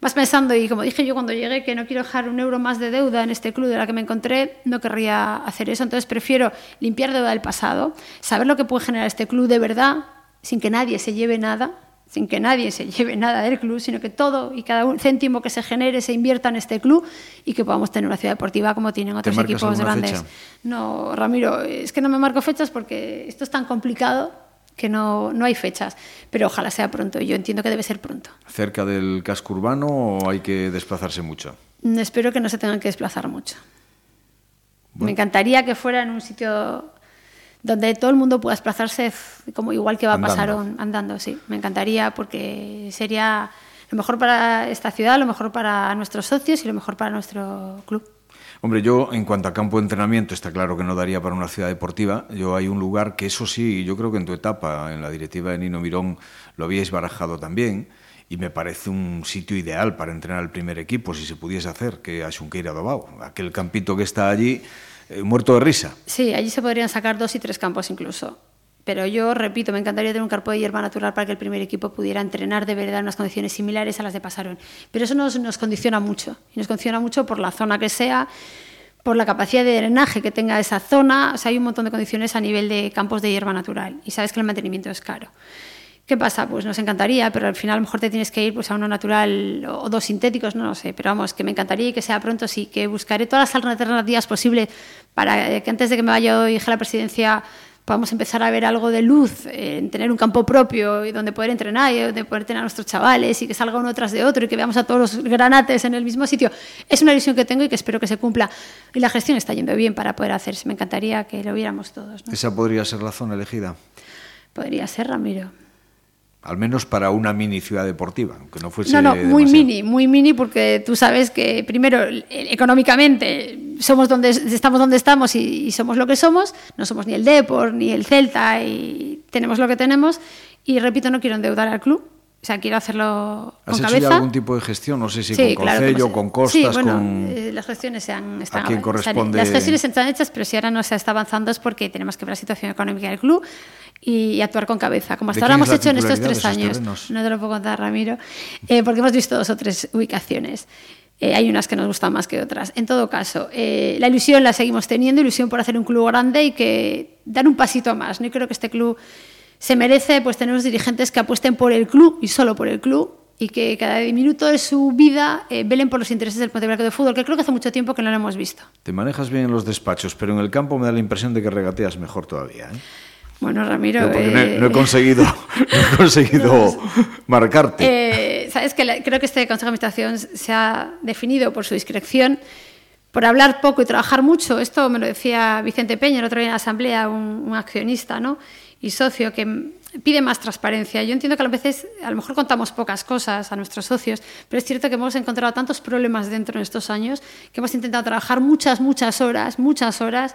vas pensando, y como dije yo cuando llegué, que no quiero dejar un euro más de deuda en este club de la que me encontré, no querría hacer eso. Entonces prefiero limpiar deuda del pasado, saber lo que puede generar este club de verdad, sin que nadie se lleve nada, sin que nadie se lleve nada del club, sino que todo y cada un céntimo que se genere se invierta en este club y que podamos tener una ciudad deportiva como tienen otros equipos grandes. No, Ramiro, es que no me marco fechas porque esto es tan complicado que no, no hay fechas, pero ojalá sea pronto. Yo entiendo que debe ser pronto. ¿Cerca del casco urbano o hay que desplazarse mucho? Espero que no se tengan que desplazar mucho. Me encantaría que fuera en un sitio donde todo el mundo pueda desplazarse como igual que va a pasar andando, sí. Me encantaría porque sería lo mejor para esta ciudad, lo mejor para nuestros socios y lo mejor para nuestro club. Hombre, yo en cuanto a campo de entrenamiento, está claro que no daría para una ciudad deportiva. Yo hay un lugar que eso sí, yo creo que en tu etapa, en la directiva de Nino Mirón, lo habíais barajado también y me parece un sitio ideal para entrenar al primer equipo, si se pudiese hacer, que a Xunqueira Dobao, aquel campito que está allí, eh, muerto de risa. Sí, allí se podrían sacar dos y tres campos incluso. Pero yo repito, me encantaría tener un campo de hierba natural para que el primer equipo pudiera entrenar de verdad en unas condiciones similares a las de Pasarón. Pero eso nos, condiciona mucho. Y nos condiciona mucho por la zona que sea, por la capacidad de drenaje que tenga esa zona. O sea, hay un montón de condiciones a nivel de campos de hierba natural. Y sabes que el mantenimiento es caro. ¿Qué pasa? Pues nos encantaría, pero al final a lo mejor te tienes que ir pues, a uno natural o dos sintéticos, no lo sé. Pero vamos, que me encantaría y que sea pronto, sí, que buscaré todas las alternativas posibles para que antes de que me vaya hoy a la presidencia podamos empezar a ver algo de luz, en tener un campo propio y donde poder entrenar y donde poder tener a nuestros chavales y que salga uno tras de otro y que veamos a todos los granates en el mismo sitio. Es una visión que tengo y que espero que se cumpla. Y la gestión está yendo bien para poder hacerse. Me encantaría que lo viéramos todos. ¿Esa podría ser la zona elegida? Podría ser, Ramiro al menos para una mini ciudad deportiva, aunque no fuese. No, no, muy mini, muy mini, porque tú sabes que primero económicamente somos donde estamos donde estamos y, somos lo que somos, no somos ni el Depor ni el Celta y tenemos lo que tenemos. Y repito, no quiero endeudar al club. O sea, quiero hacerlo con ¿Has cabeza. hecho ya algún tipo de gestión? No sé si con Concello, con Costas, sí, bueno, con... Eh, las gestiones se han, están, ¿A quién corresponde? Las gestiones están hechas, pero si ahora no se está avanzando es porque tenemos que ver la situación económica del club y, actuar con cabeza, como hasta ahora hemos hecho en estos tres años. No te lo puedo contar, Ramiro, eh, porque hemos visto dos o tres ubicaciones. Eh, hay unas que nos gustan más que otras. En todo caso, eh, la ilusión la seguimos teniendo, ilusión por hacer un club grande y que dar un pasito más. ¿no? creo que este club se merece pues, tener unos dirigentes que apuesten por el club y solo por el club y que cada minuto de su vida velen por los intereses del Ponte de Fútbol, que creo que hace mucho tiempo que no lo hemos visto. Te manejas bien en los despachos, pero en el campo me da la impresión de que regateas mejor todavía. ¿eh? Bueno, Ramiro. no, he, eh, conseguido, he conseguido marcarte. Eh, Sabes que creo que este Consejo de Administración se ha definido por su discreción, por hablar poco y trabajar mucho. Esto me lo decía Vicente Peña el otro día en la Asamblea, un, accionista, ¿no? Y socio que pide más transparencia. Yo entiendo que a veces a lo mejor contamos pocas cosas a nuestros socios, pero es cierto que hemos encontrado tantos problemas dentro de estos años que hemos intentado trabajar muchas, muchas horas, muchas horas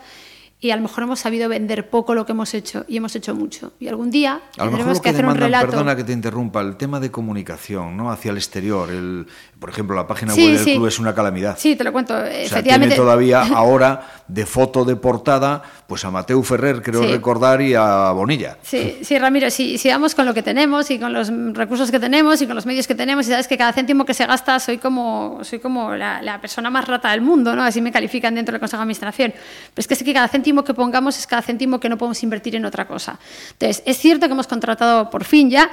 y a lo mejor hemos sabido vender poco lo que hemos hecho y hemos hecho mucho. Y algún día a lo mejor que, hacer un relato. Perdona que te interrumpa, el tema de comunicación, ¿no? Hacia el exterior, el, por ejemplo, la página web del club es una calamidad. Sí, te lo cuento. O sea, tiene todavía ahora de foto de portada, pues a Mateo Ferrer, creo recordar, y a Bonilla. Sí, sí, Ramiro, si, si vamos con lo que tenemos y con los recursos que tenemos y con los medios que tenemos, y sabes que cada céntimo que se gasta soy como, soy como la, la persona más rata del mundo, ¿no? Así me califican dentro del Consejo de Administración. Pero es que sé que cada céntimo que pongamos es cada céntimo que no podemos invertir en otra cosa. Entonces, es cierto que hemos contratado por fin ya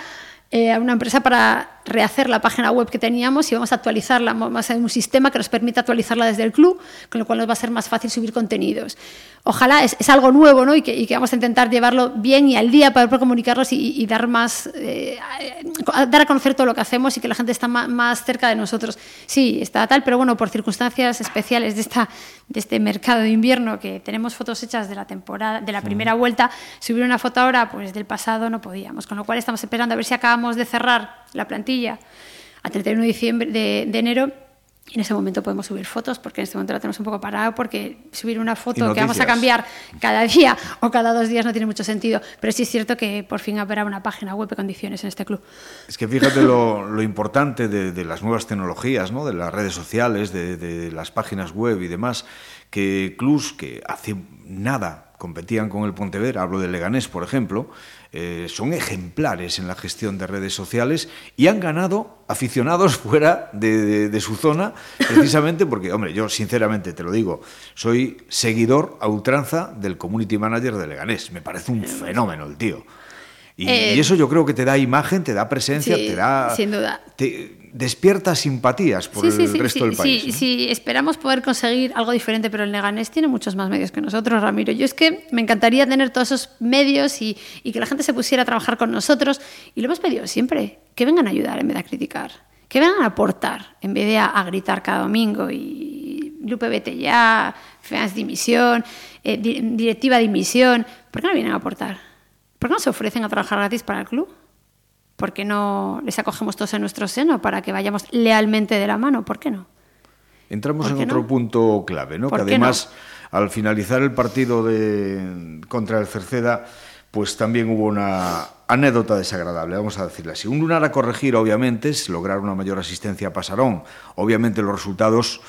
eh, a una empresa para rehacer la página web que teníamos y vamos a actualizarla, vamos a un sistema que nos permita actualizarla desde el club, con lo cual nos va a ser más fácil subir contenidos. Ojalá es, es algo nuevo ¿no? y, que, y, que, vamos a intentar llevarlo bien y al día para poder comunicarlos y, y dar más, eh, dar a conocer todo lo que hacemos y que la gente está más, más, cerca de nosotros. Sí, está tal, pero bueno, por circunstancias especiales de, esta, de este mercado de invierno que tenemos fotos hechas de la temporada, de la primera sí. vuelta, subir una foto ahora pues del pasado no podíamos, con lo cual estamos esperando a ver si acabamos de cerrar la plantilla a 31 de, diciembre, de, de enero y en ese momento podemos subir fotos, porque en este momento la tenemos un poco parado, porque subir una foto que vamos a cambiar cada día o cada dos días no tiene mucho sentido. Pero sí es cierto que por fin habrá una página web de condiciones en este club. Es que fíjate lo, lo importante de, de, las nuevas tecnologías, ¿no? de las redes sociales, de, de las páginas web y demás, que clubs que hace nada competían con el Pontevedra, hablo del Leganés, por ejemplo, eh, son ejemplares en la gestión de redes sociales y han ganado aficionados fuera de, de, de, su zona, precisamente porque, hombre, yo sinceramente te lo digo, soy seguidor a ultranza del community manager de Leganés. Me parece un fenómeno el tío. Y, eh, y, eso yo creo que te da imagen, te da presencia, sí, te da. Sin duda. Te despierta simpatías por sí, el sí, resto del país. Sí, ¿no? sí, esperamos poder conseguir algo diferente, pero el Leganés tiene muchos más medios que nosotros, Ramiro. Yo es que me encantaría tener todos esos medios y, y que la gente se pusiera a trabajar con nosotros. Y lo hemos pedido siempre, que vengan a ayudar en vez de a criticar, que vengan a aportar en vez de a, a gritar cada domingo y Lupe vete ya, FEANS dimisión, eh, directiva dimisión. ¿Por qué no vienen a aportar? ¿Por qué no se ofrecen a trabajar gratis para el club? ¿Por qué no les acogemos todos en nuestro seno para que vayamos lealmente de la mano? ¿Por qué no? Entramos en otro no? punto clave, ¿no? Que además, no? al finalizar el partido de, contra el Cerceda, pues también hubo una anécdota desagradable, vamos a decirle así. Un lunar a corregir, obviamente, es lograr una mayor asistencia a Pasarón. Obviamente los resultados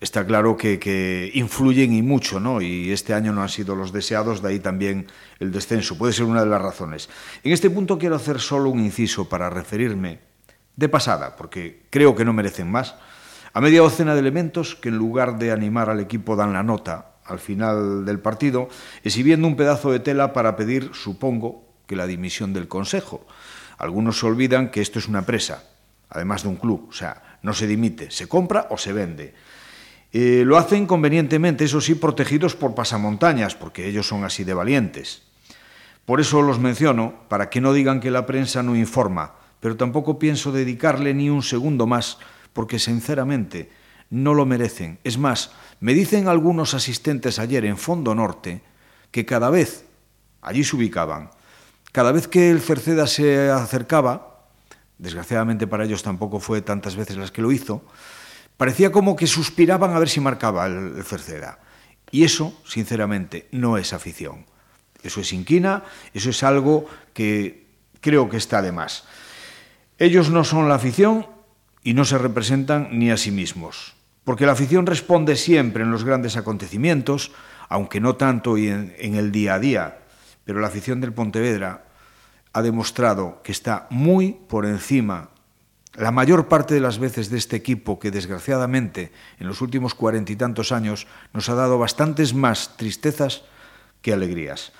está claro que, influyen y mucho, ¿no? Y este año no han sido los deseados, de ahí también el descenso. Puede ser una de las razones. En este punto quiero hacer solo un inciso para referirme de pasada, porque creo que no merecen más, a media docena de elementos que en lugar de animar al equipo dan la nota al final del partido, exhibiendo un pedazo de tela para pedir, supongo, que la dimisión del Consejo. Algunos se olvidan que esto es una empresa, además de un club, o sea, no se dimite, se compra o se vende. Eh, lo hacen convenientemente, eso sí, protegidos por pasamontañas, porque ellos son así de valientes. Por eso los menciono, para que no digan que la prensa no informa, pero tampoco pienso dedicarle ni un segundo más, porque sinceramente no lo merecen. Es más, me dicen algunos asistentes ayer en Fondo Norte que cada vez, allí se ubicaban, cada vez que el Cerceda se acercaba, desgraciadamente para ellos tampoco fue tantas veces las que lo hizo, Parecía como que suspiraban a ver si marcaba el, Cerceda. Y eso, sinceramente, no es afición. Eso es inquina, eso es algo que creo que está de más. Ellos no son la afición y no se representan ni a sí mismos. Porque la afición responde siempre en los grandes acontecimientos, aunque no tanto en, en el día a día. Pero la afición del Pontevedra ha demostrado que está muy por encima La mayor parte de las veces de este equipo que desgraciadamente en los últimos cuarenta y tantos años nos ha dado bastantes más tristezas que alegrías.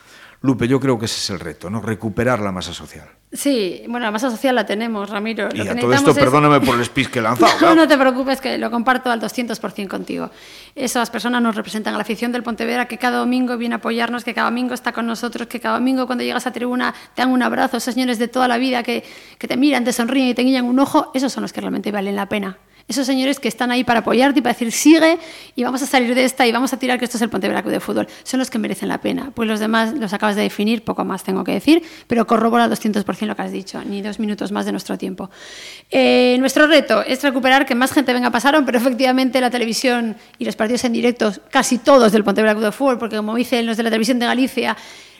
Lupe, yo creo que ese es el reto, ¿no? Recuperar la masa social. Sí, bueno, la masa social la tenemos, Ramiro. Y lo a todo esto, es... perdóname por el speech que he lanzado. no, no te preocupes, que lo comparto al 200% contigo. Esas personas nos representan a la afición del Pontevedra, que cada domingo viene a apoyarnos, que cada domingo está con nosotros, que cada domingo cuando llegas a tribuna te dan un abrazo, esos señores de toda la vida que, que te miran, te sonríen y te guiñan un ojo, esos son los que realmente valen la pena. Esos señores que están ahí para apoyarte y para decir, sigue y vamos a salir de esta y vamos a tirar que esto es el Pontevedra Club de Fútbol. Son los que merecen la pena. Pues los demás los acabas de definir, poco más tengo que decir, pero corrobora al 200% lo que has dicho, ni dos minutos más de nuestro tiempo. Eh, nuestro reto es recuperar que más gente venga a Pasaron, pero efectivamente la televisión y los partidos en directo, casi todos del Pontevedra Club de Fútbol, porque como dicen los de la televisión de Galicia,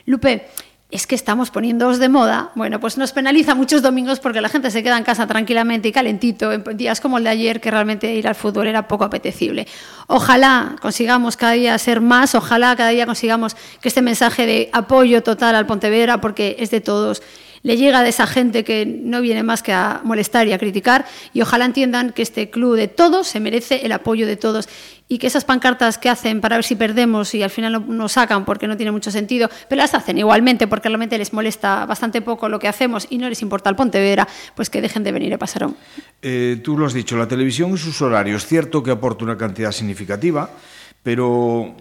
Lupe, es que estamos poniéndoos de moda, bueno, pues nos penaliza muchos domingos porque la gente se queda en casa tranquilamente y calentito en días como el de ayer, que realmente ir al fútbol era poco apetecible. Ojalá consigamos cada día ser más, ojalá cada día consigamos que este mensaje de apoyo total al Pontevedra, porque es de todos, le llega de esa gente que no viene más que a molestar y a criticar y ojalá entiendan que este club de todos se merece el apoyo de todos y que esas pancartas que hacen para ver si perdemos y al final no, no sacan porque no tiene mucho sentido, pero las hacen igualmente porque realmente les molesta bastante poco lo que hacemos y no les importa el Pontevedra, pues que dejen de venir a Pasarón. Eh, tú lo has dicho, la televisión y sus horarios, cierto que aporta una cantidad significativa, pero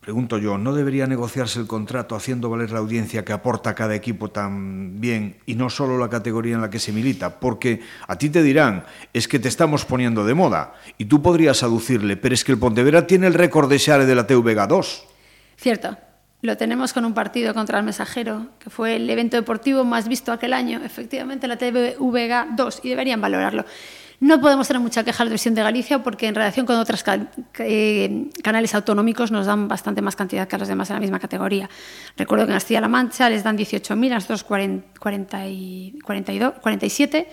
Pregunto yo, ¿no debería negociarse el contrato haciendo valer la audiencia que aporta cada equipo tan bien y no solo la categoría en la que se milita? Porque a ti te dirán, es que te estamos poniendo de moda y tú podrías aducirle, pero es que el Pontevedra tiene el récord de Xare de la TVG 2. Cierto, lo tenemos con un partido contra el Mensajero, que fue el evento deportivo más visto aquel año, efectivamente la TVG 2, y deberían valorarlo. No podemos tener mucha queja de la televisión de Galicia porque en relación con otros eh, canales autonómicos nos dan bastante más cantidad que a los demás en la misma categoría. Recuerdo que en Castilla-La Mancha les dan 18.000, a nosotros 40, 40 y 42, 47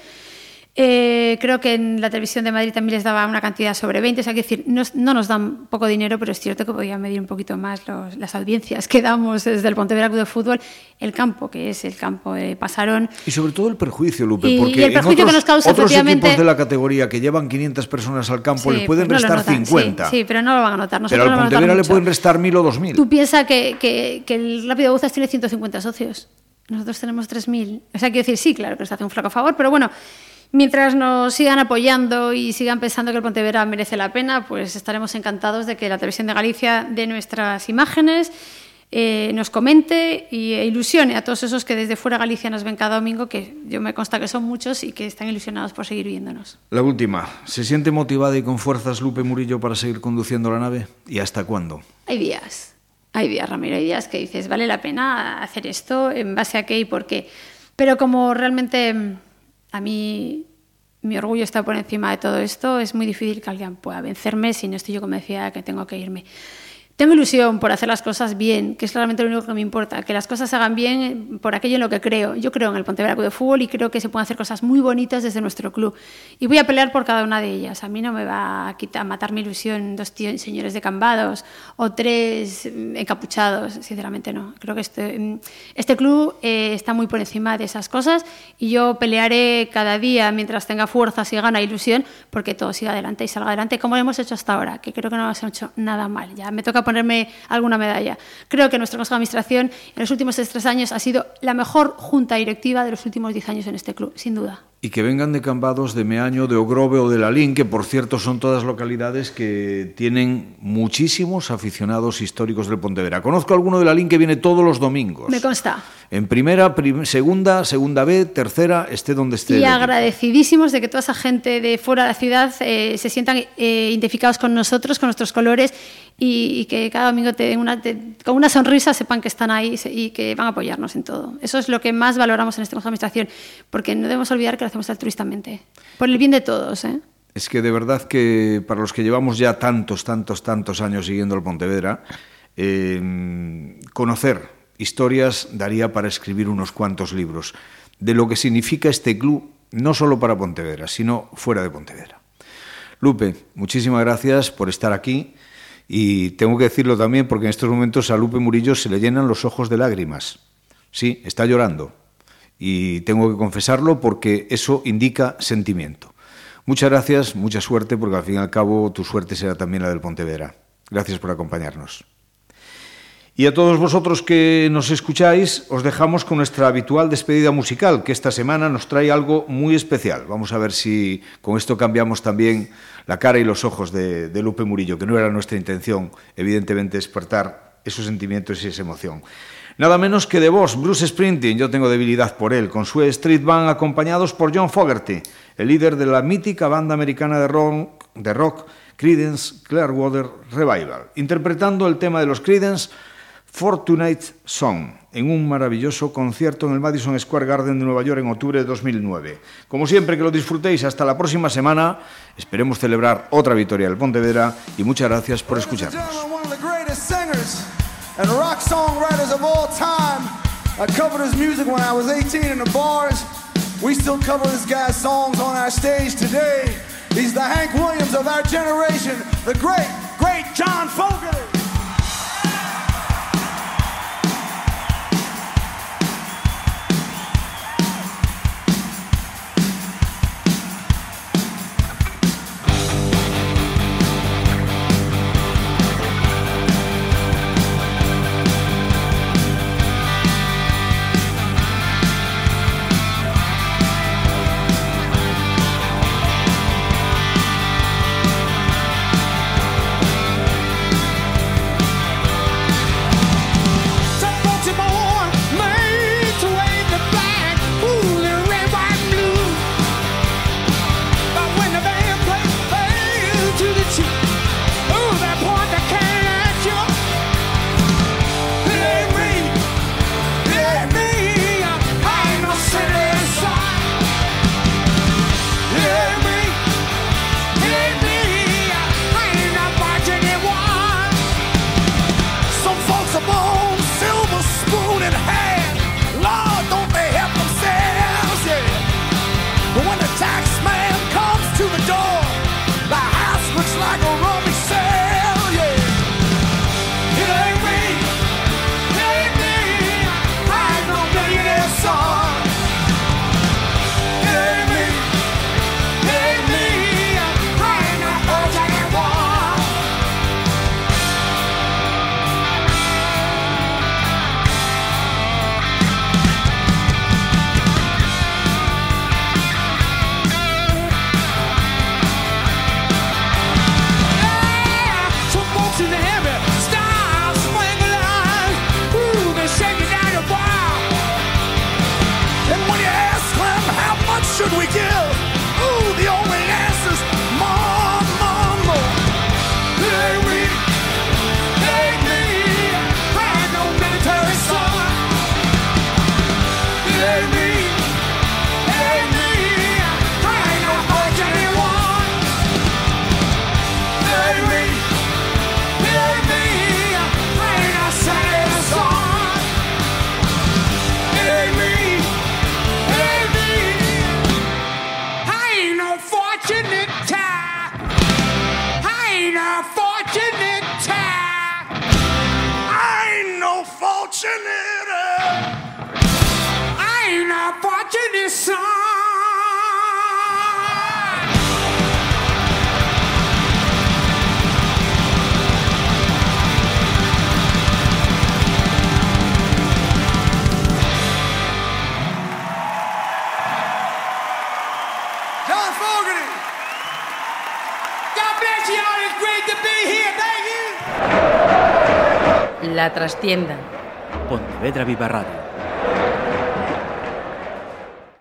eh, creo que en la televisión de Madrid también les daba una cantidad sobre 20, o sea, que decir, no, no, nos dan poco dinero, pero es cierto que podían medir un poquito más los, las audiencias que damos desde el Pontevedra Club de Fútbol, el campo, que es el campo de Pasarón. Y sobre todo el perjuicio, Lupe, y, porque y el perjuicio en otros, que nos causa, otros equipos de la categoría que llevan 500 personas al campo sí, les pueden pues no restar 50. Sí, sí, pero no lo van a notar. Nosotros pero al Pontevedra le pueden restar 1.000 o 2.000. Tú piensas que, que, que el Rápido Buzas tiene 150 socios. Nosotros tenemos 3.000. O sea, quiero decir, sí, claro que nos hace un flaco favor, pero bueno, Mientras nos sigan apoyando y sigan pensando que el Pontevedra merece la pena, pues estaremos encantados de que la Televisión de Galicia dé nuestras imágenes, eh, nos comente y e ilusione a todos esos que desde fuera de Galicia nos ven cada domingo, que yo me consta que son muchos y que están ilusionados por seguir viéndonos. La última, ¿se siente motivada y con fuerzas Lupe Murillo para seguir conduciendo la nave? ¿Y hasta cuándo? Hay días, hay días, Ramiro, hay días que dices, vale la pena hacer esto, en base a qué y por qué. Pero como realmente a mí mi orgullo está por encima de todo esto, es muy difícil que alguien pueda vencerme si no estoy yo convencida de que tengo que irme. Tengo ilusión por hacer las cosas bien, que es claramente lo único que me importa, que las cosas se hagan bien por aquello en lo que creo. Yo creo en el Pontevedra Club de Fútbol y creo que se pueden hacer cosas muy bonitas desde nuestro club. Y voy a pelear por cada una de ellas. A mí no me va a, quitar, a matar mi ilusión dos tíos, señores de Cambados o tres encapuchados, sinceramente no. Creo que este, este club eh, está muy por encima de esas cosas y yo pelearé cada día mientras tenga fuerzas y gana ilusión porque todo siga adelante y salga adelante como lo hemos hecho hasta ahora, que creo que no hemos hecho nada mal. Ya me toca ponerme alguna medalla. Creo que nuestro Consejo de Administración en los últimos tres años ha sido la mejor junta directiva de los últimos diez años en este club, sin duda. Y que vengan de Cambados, de Meaño, de Ogrove o de Lalín, que por cierto son todas localidades que tienen muchísimos aficionados históricos del Pontevedra. Conozco a alguno de Lalín que viene todos los domingos. Me consta. En primera, prim segunda, segunda B, tercera, esté donde esté. Y agradecidísimos de que toda esa gente de fuera de la ciudad eh, se sientan eh, identificados con nosotros, con nuestros colores y, y que cada domingo te den una, te, con una sonrisa sepan que están ahí y que van a apoyarnos en todo. Eso es lo que más valoramos en este Consejo de Administración, porque no debemos olvidar que lo hacemos altruistamente, por el bien de todos. ¿eh? Es que de verdad que para los que llevamos ya tantos, tantos, tantos años siguiendo el Pontevedra, conocer historias daría para escribir unos cuantos libros de lo que significa este club, no solo para Pontevedra, sino fuera de Pontevedra. Lupe, muchísimas gracias por estar aquí y tengo que decirlo también porque en estos momentos a Lupe Murillo se le llenan los ojos de lágrimas. Sí, está llorando y tengo que confesarlo porque eso indica sentimiento. Muchas gracias, mucha suerte porque al fin y al cabo tu suerte será también la del Pontevedra. Gracias por acompañarnos. Y a todos vosotros que nos escucháis, os dejamos con nuestra habitual despedida musical, que esta semana nos trae algo muy especial. Vamos a ver si con esto cambiamos también la cara y los ojos de, de Lupe Murillo, que no era nuestra intención, evidentemente, despertar esos sentimientos y esa emoción. Nada menos que de vos, Bruce Springsteen, yo tengo debilidad por él, con su Street Band acompañados por John Fogerty, el líder de la mítica banda americana de rock de rock Creedence Clearwater Revival, interpretando el tema de los Creedence Fortunate Song en un maravilloso concierto en el Madison Square Garden de Nueva York en octubre de 2009. Como siempre, que lo disfrutéis hasta la próxima semana. Esperemos celebrar otra victoria del Pontevedra y muchas gracias por escucharnos. I covered his music when I was 18 in the bars. We still cover this guy's songs on our stage today. He's the Hank Williams of our generation, the great, great John Fogerty. La trastienda. Pontevedra Viva Radio.